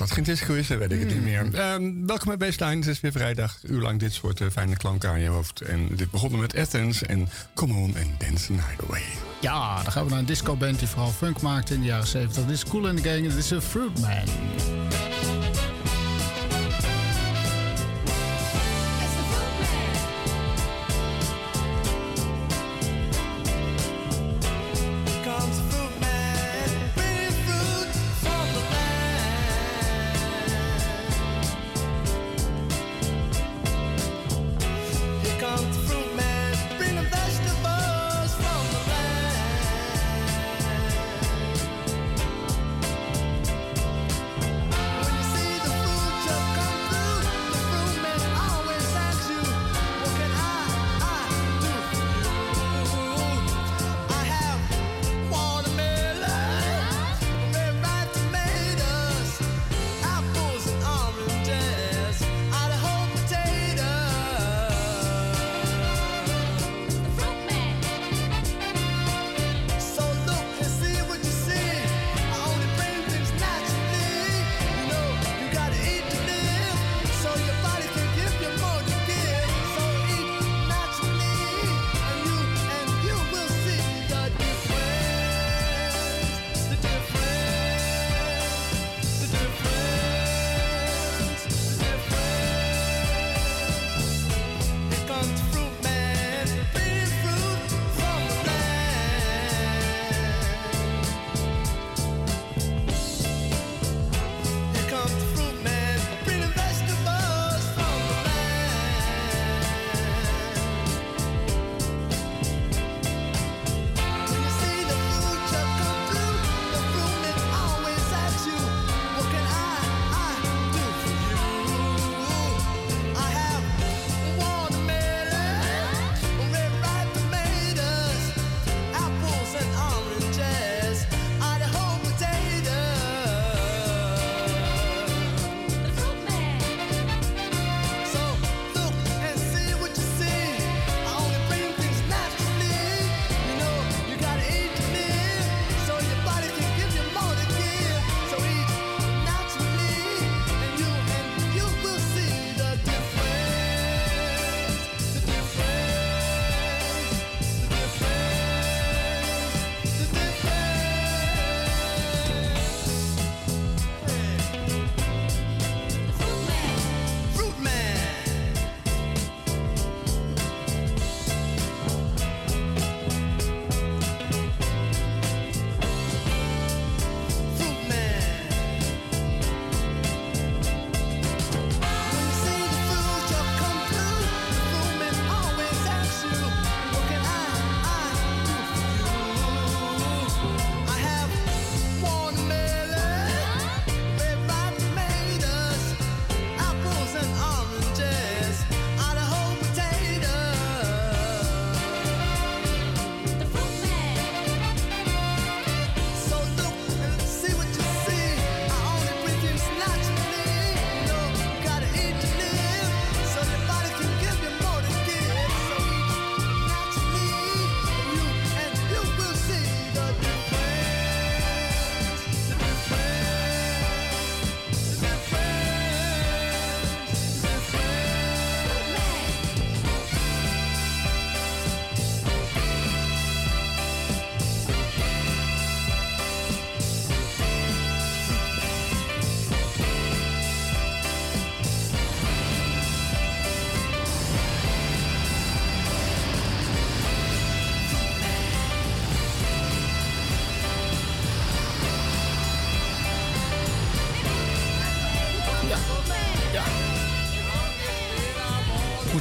Als dat geen disco is, dan weet ik het niet meer. Um, welkom bij Baseline. Het is weer vrijdag. Uur lang dit soort uh, fijne klanken aan je hoofd. En dit begonnen met Athens en Come On and Dance the Night Away. Ja, dan gaan we naar een disco-band die vooral funk maakte in de jaren 70. Dit is Cool in the Gang. Dit is een Fruitman.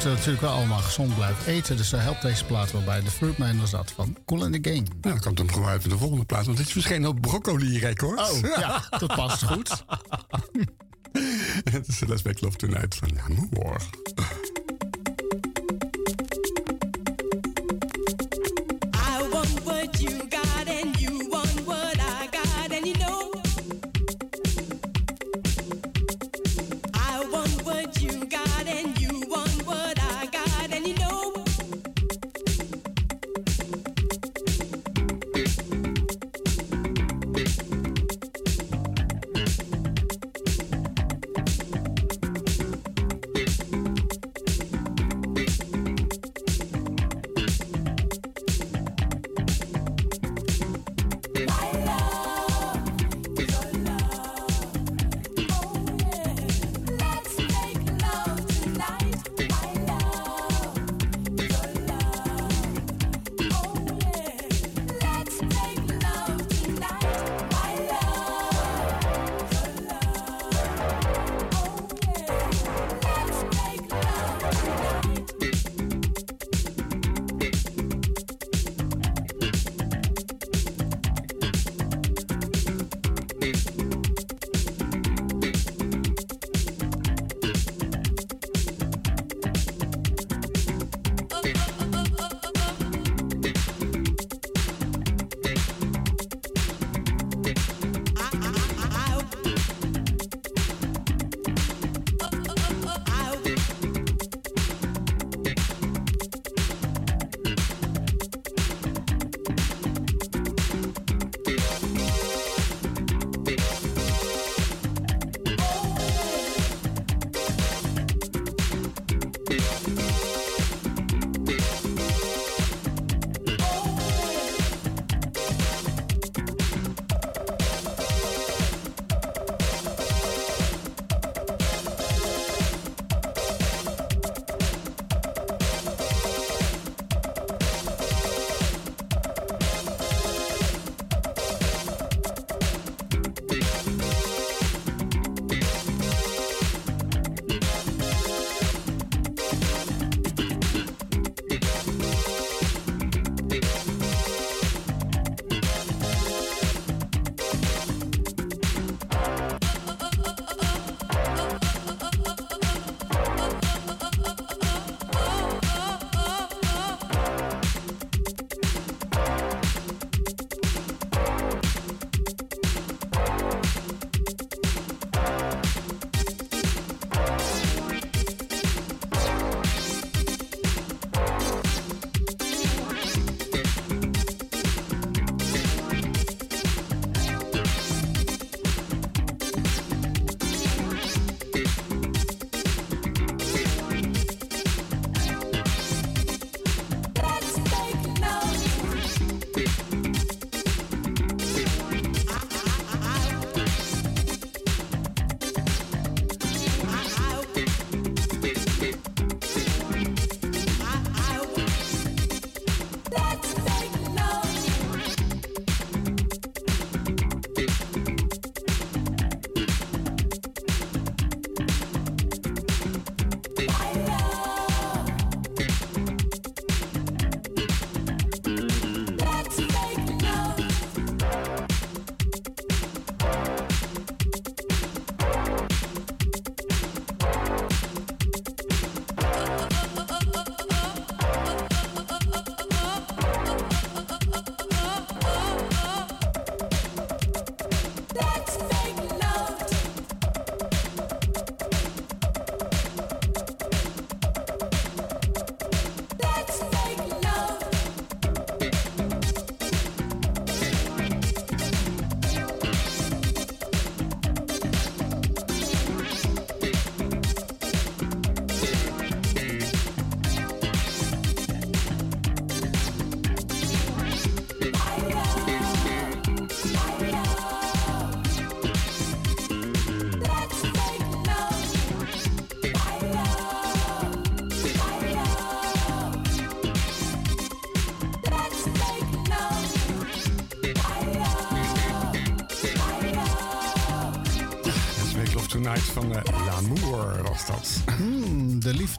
Natuurlijk wel allemaal gezond blijven eten. Dus daar helpt deze plaat wel bij. De Fruitman was dat van Cool in the Game. Nou, dan komt hem gewoon uit de volgende plaat. Want dit is verschenen op Broccoli Records. Oh, ja, dat past goed. Het is Make Love Tonight van Amour. Night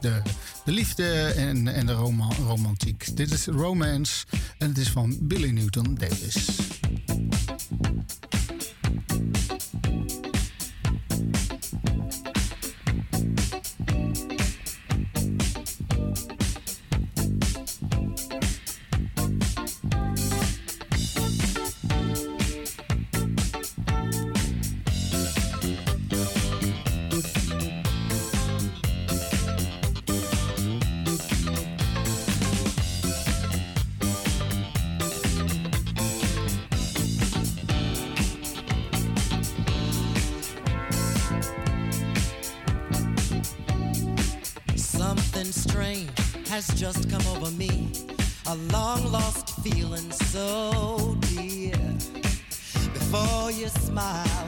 De liefde en, en de romantiek. Dit is Romance en het is van Billy Newton Davis. has just come over me. A long lost feeling so dear. Before you smile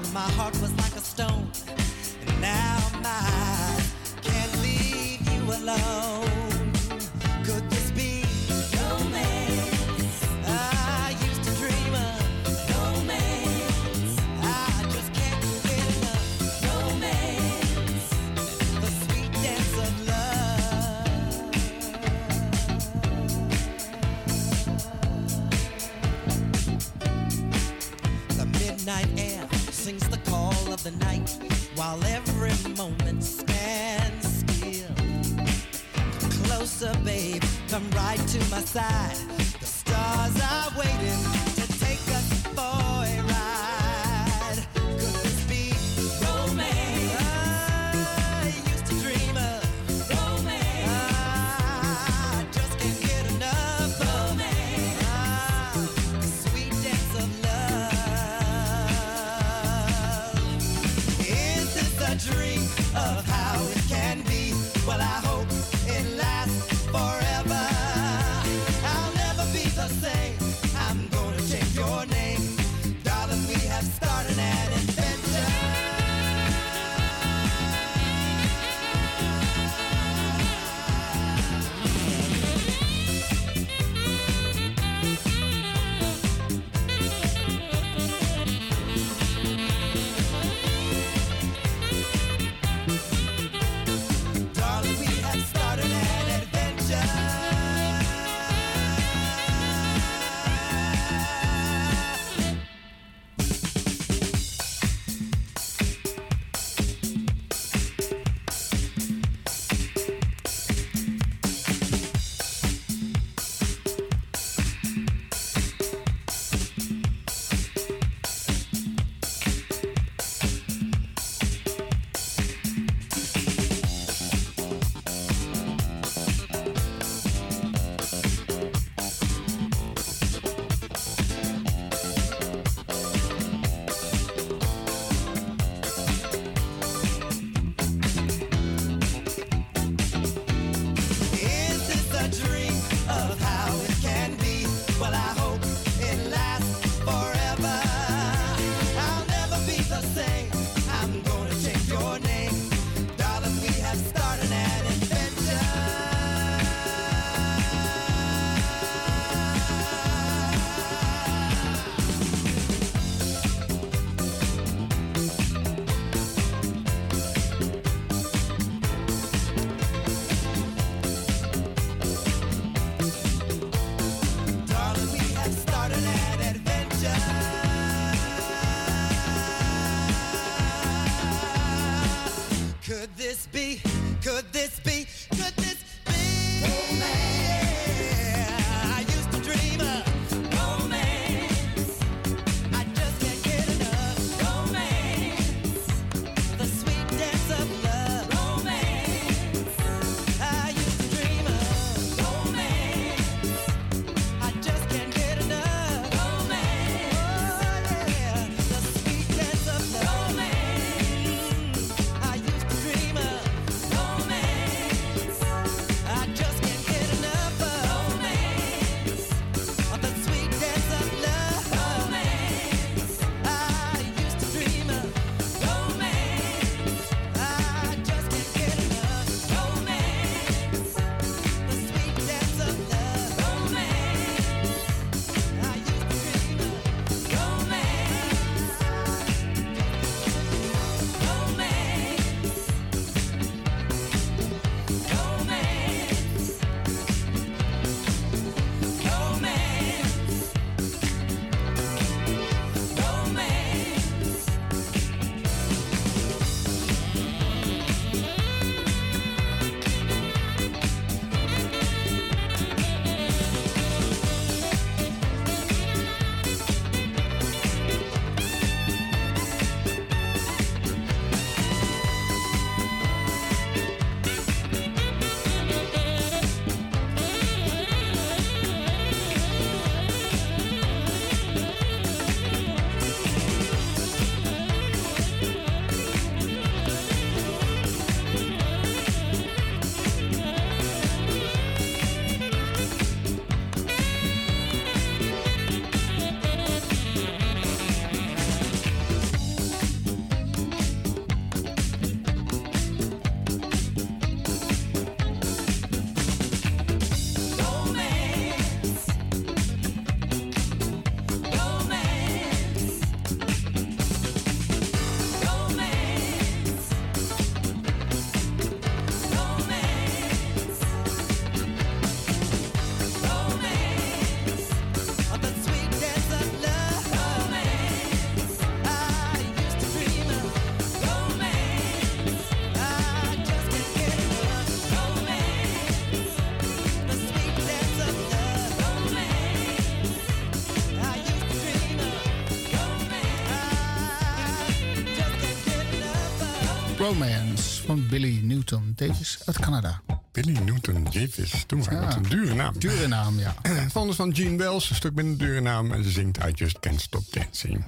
Romance van Billy Newton Davis uit Canada. Billy Newton Davis, toen maar. Wat een dure naam. Dure naam, ja. Van van Gene Wells, een stuk een dure naam. En ze zingt I Just Can't Stop Dancing.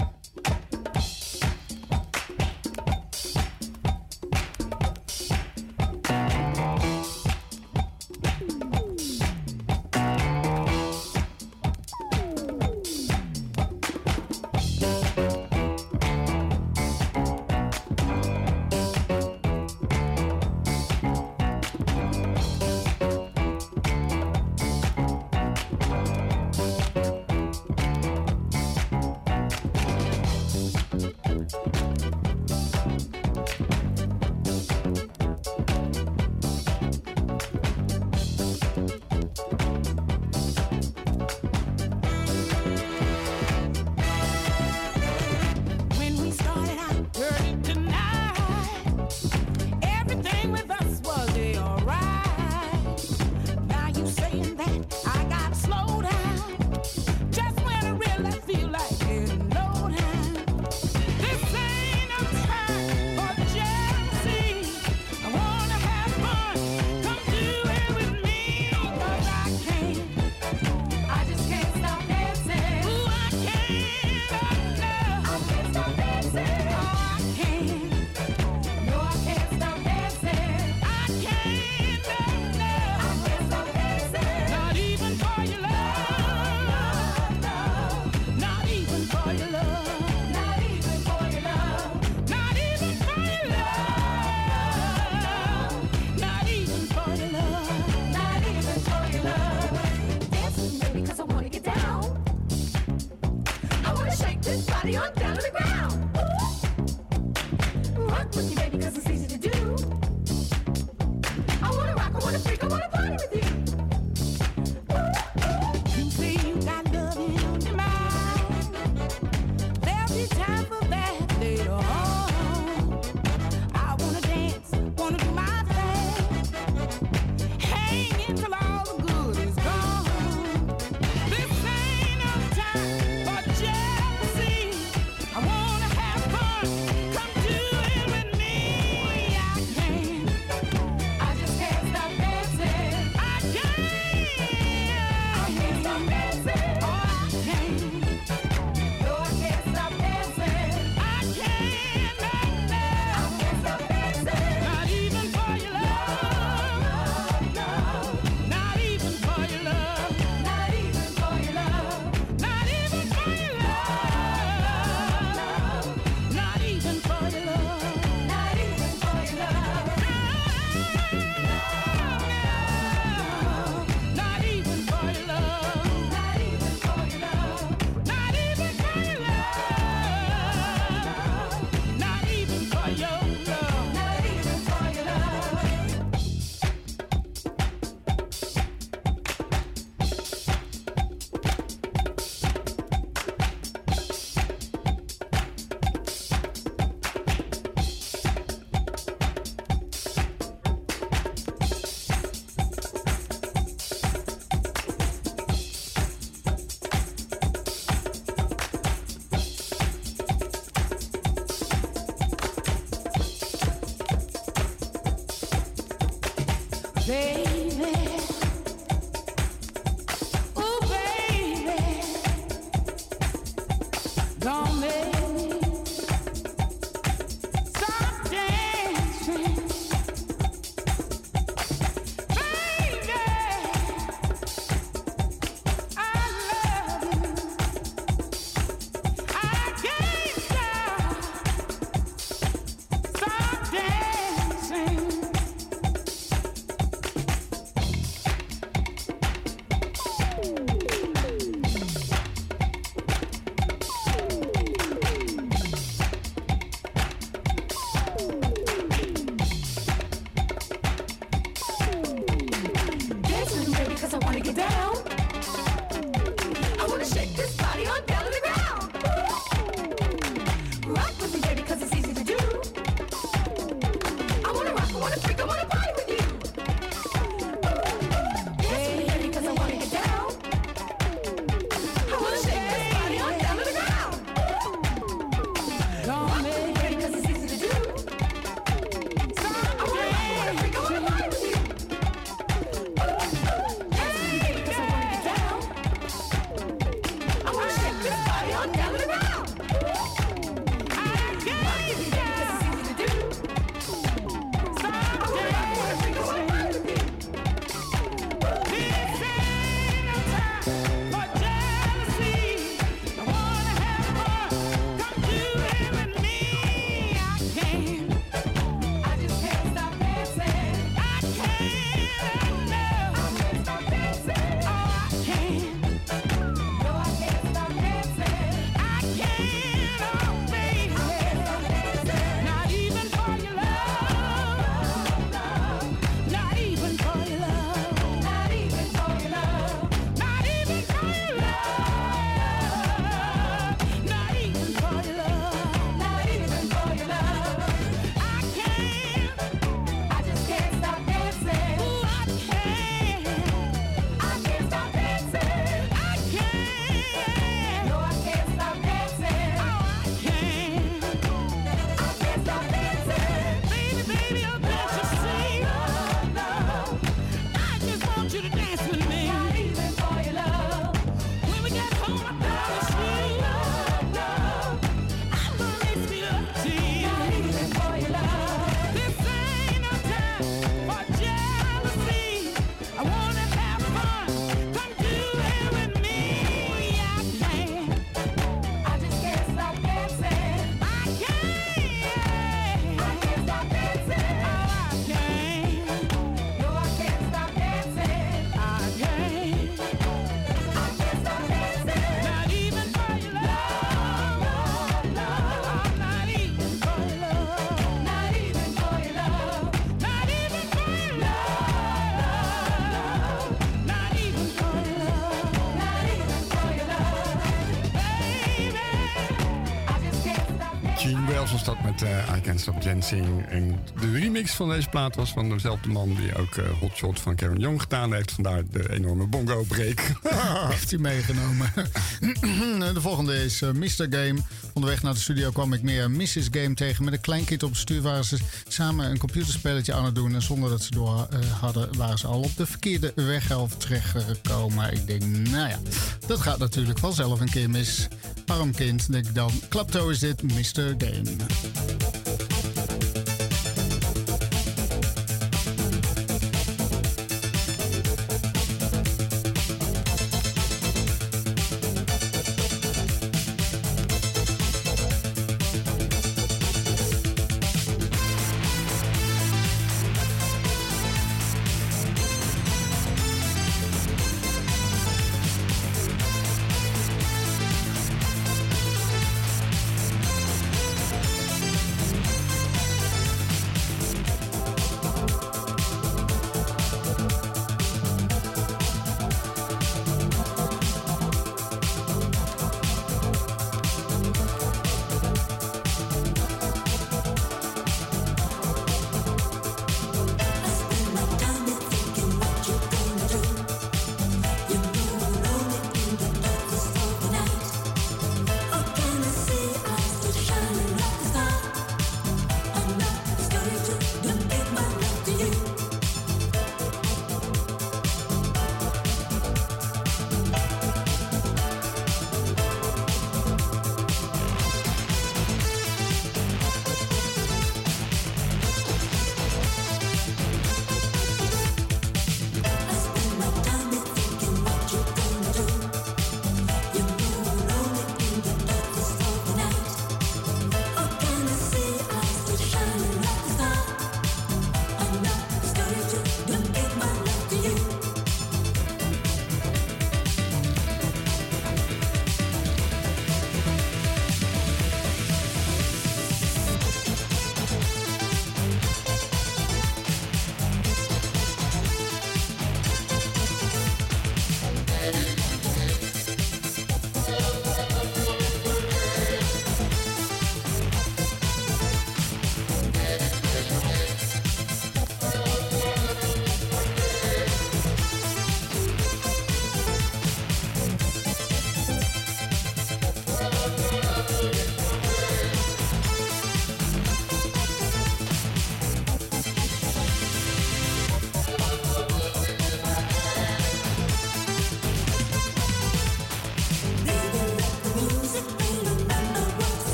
I Can't Stop Dancing. En de remix van deze plaat was van dezelfde man die ook uh, Hot Shot van Karen Young gedaan heeft. Vandaar de enorme bongo-break. heeft hij meegenomen. de volgende is uh, Mr. Game. Onderweg naar de studio kwam ik meer Mrs. Game tegen. Met een kleinkind op het stuur waren ze samen een computerspelletje aan het doen. En zonder dat ze door hadden, waren ze al op de verkeerde weghelft terechtgekomen. Ik denk, nou ja, dat gaat natuurlijk vanzelf een keer mis. Arm kind, denk ik dan. Klapto is dit, Mr. Game.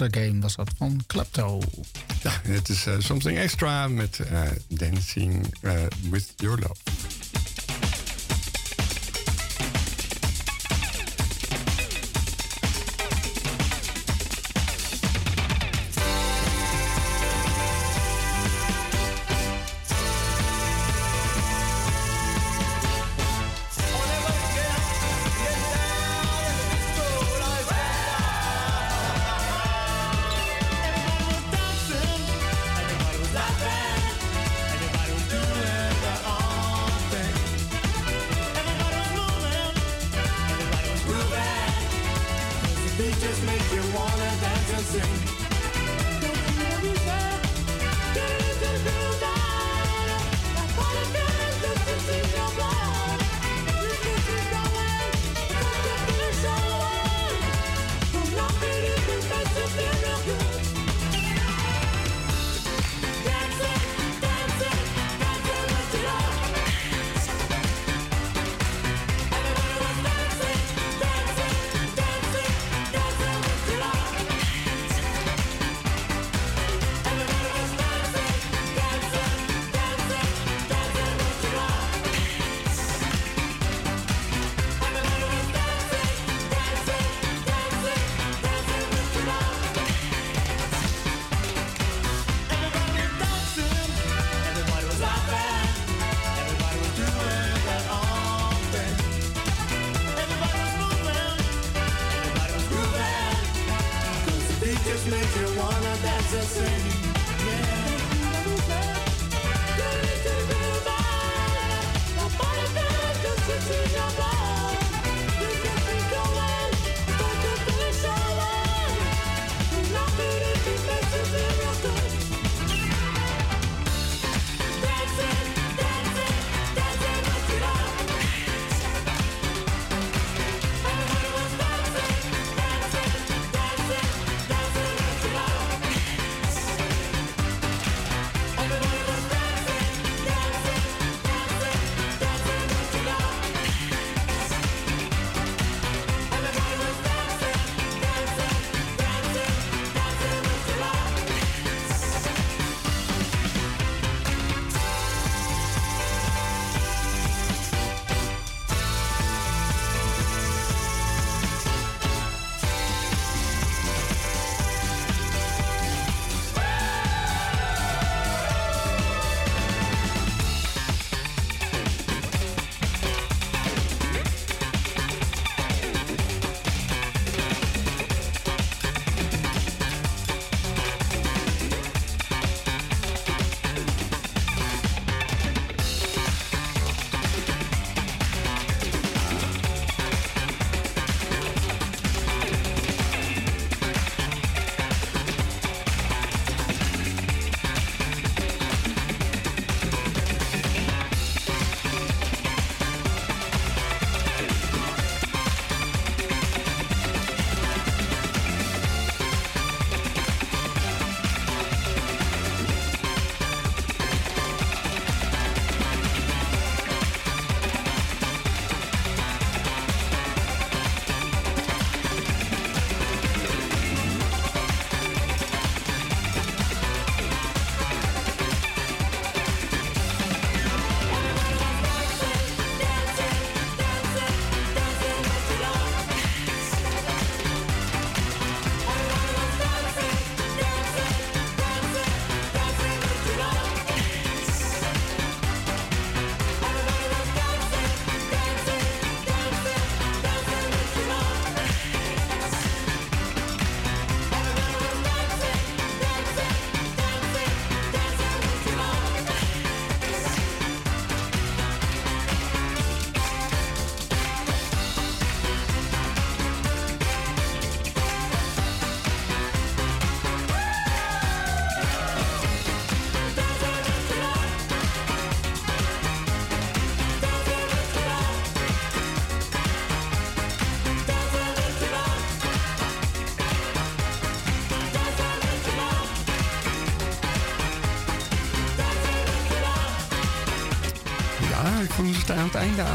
Mr. Game was dat van Klepto. Ja, het is uh, Something Extra met uh, Dancing uh, With Your Love. make you wanna dance and sing. Don't you know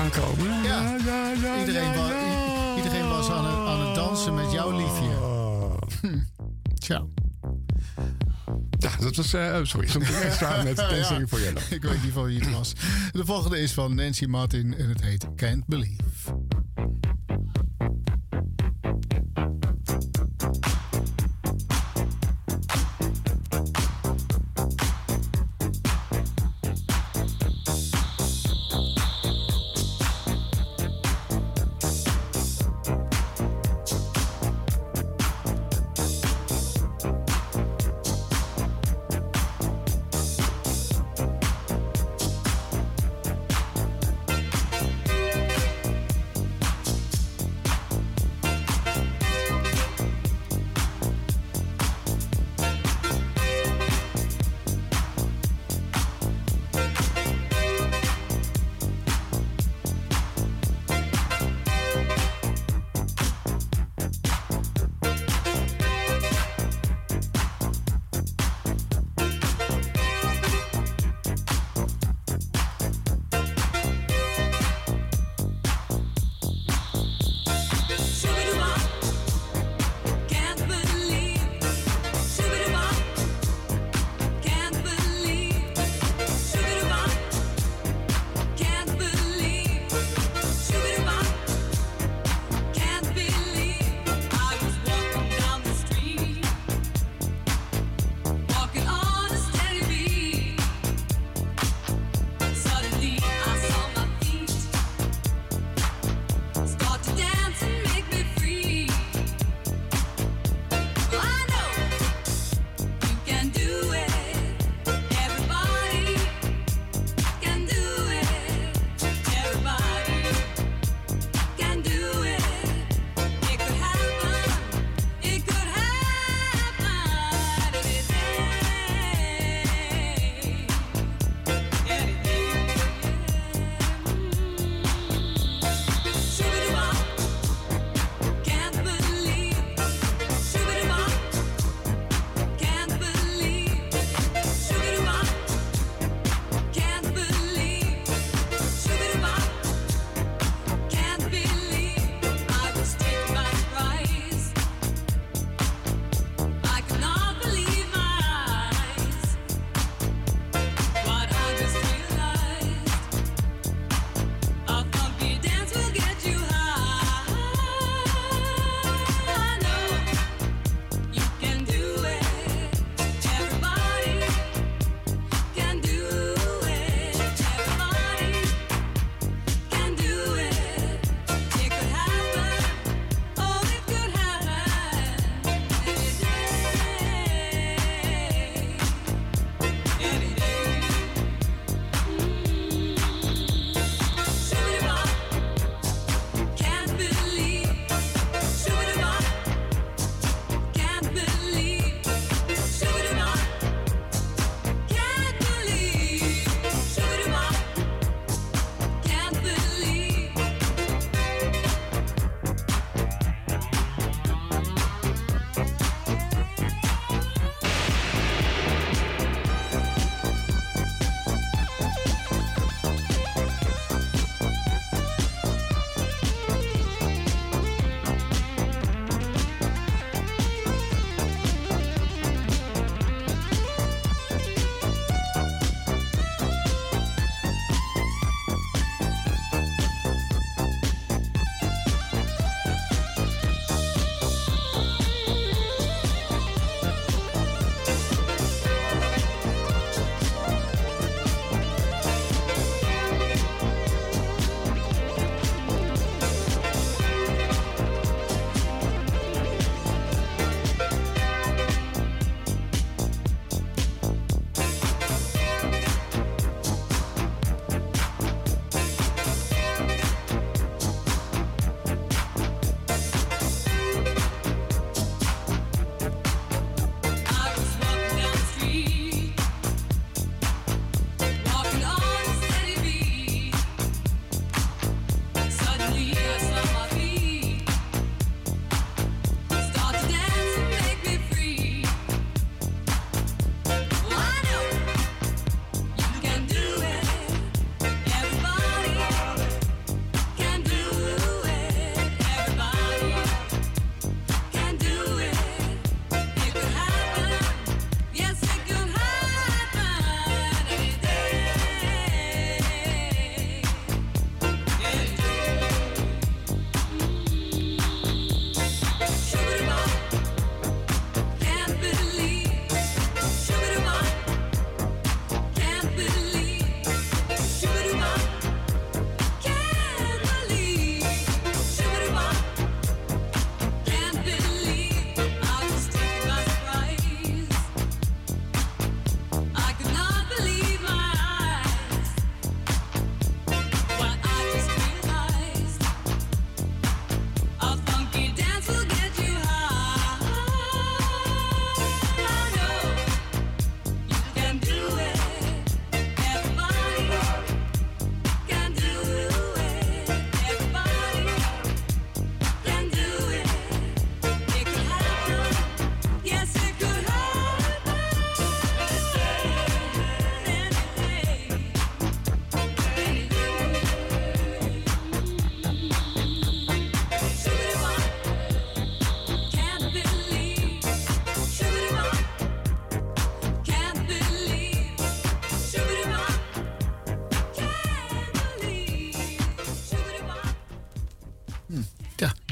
aankomen. Ja, ja, ja, iedereen, was, iedereen was aan het, aan het dansen met jouw liefje. Oh. Tja. Ja, dat was... Uh, sorry, extra met Dancing ja, for Yellow. Ik weet niet van wie het was. De volgende is van Nancy Martin en het heet Can't Believe.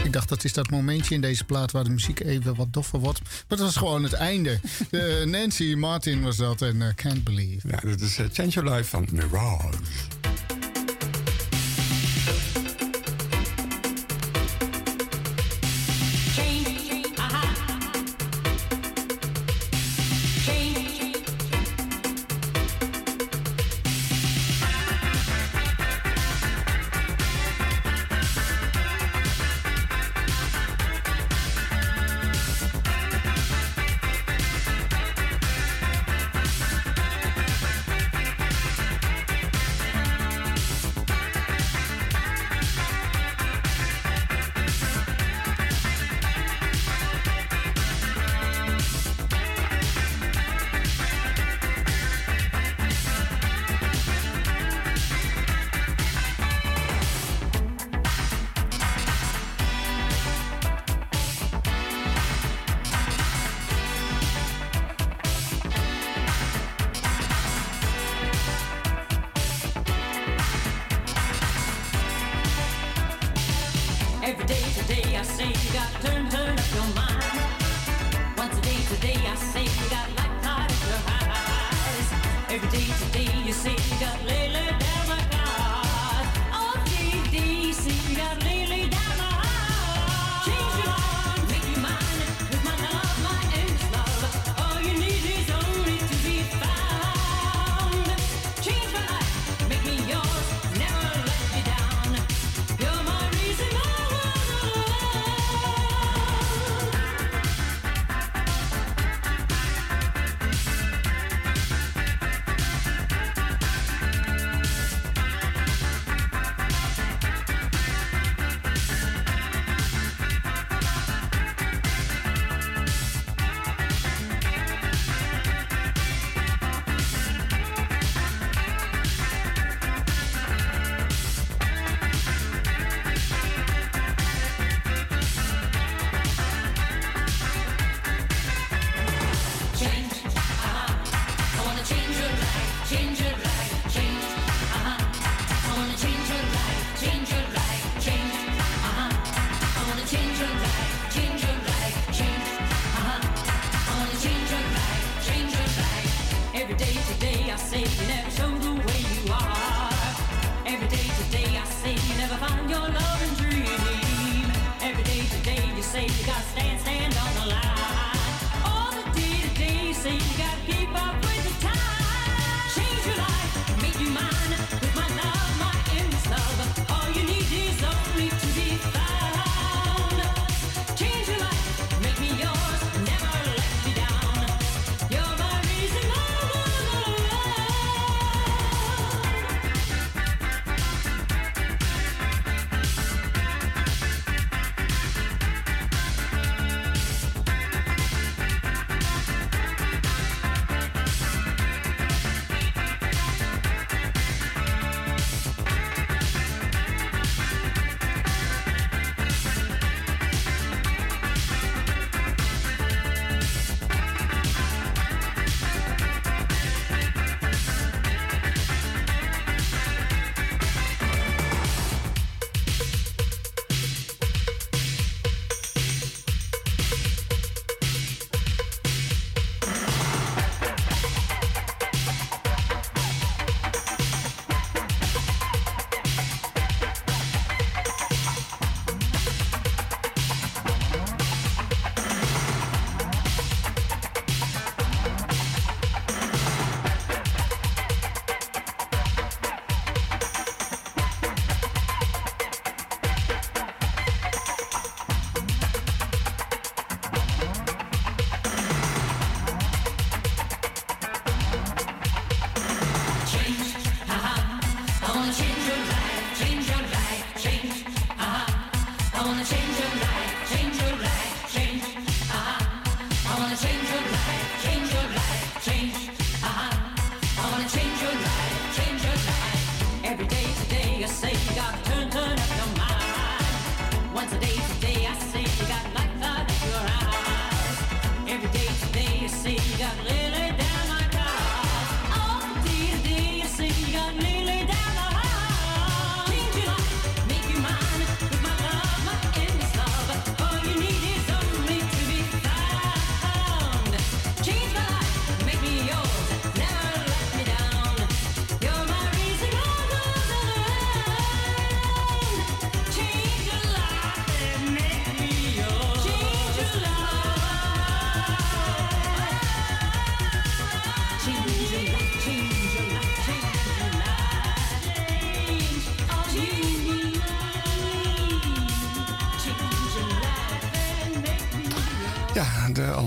Ik dacht, dat is dat momentje in deze plaat waar de muziek even wat doffer wordt. Maar dat was gewoon het einde. Nancy Martin was dat en Can't Believe. Ja, dat is Change Your Life van Mirage.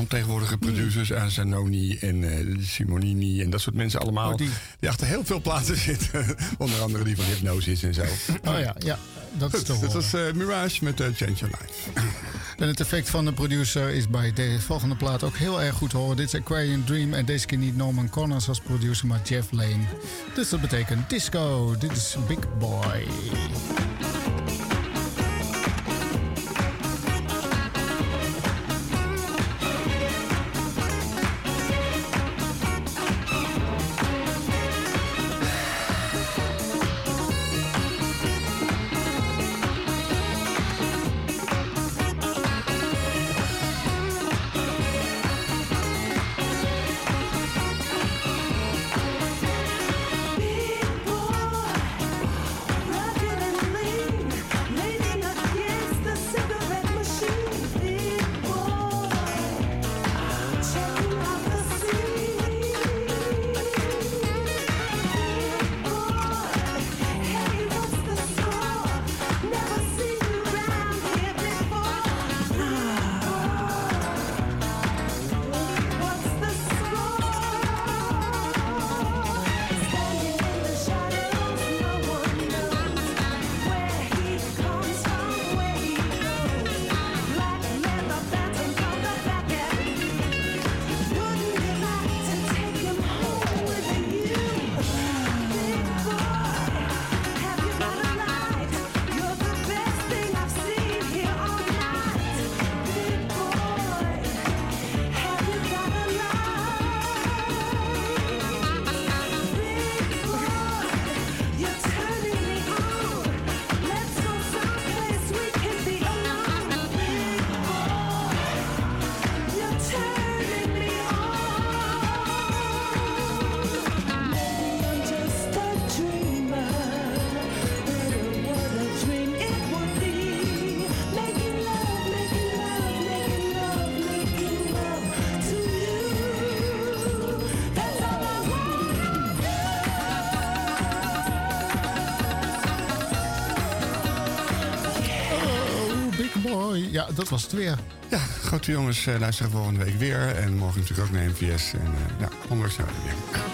De alomtegenwoordige producers, aan Zanoni en uh, Simonini en dat soort mensen allemaal. Oh, die. die. achter heel veel plaatsen zitten. Onder andere die van Hypnosis en zo. Oh ja, ja. Dat is toch. Dat was uh, Mirage met uh, Change Your Life. En het effect van de producer is bij de volgende plaat ook heel erg goed te horen. Dit is Aquarium Dream en deze keer niet Norman Connors als producer, maar Jeff Lane. Dus dat betekent disco. Dit is Big Boy. Dat was het weer. Ja, grote jongens uh, luisteren volgende week weer. En morgen natuurlijk ook naar MVS. En ja, ondanks zijn we weer.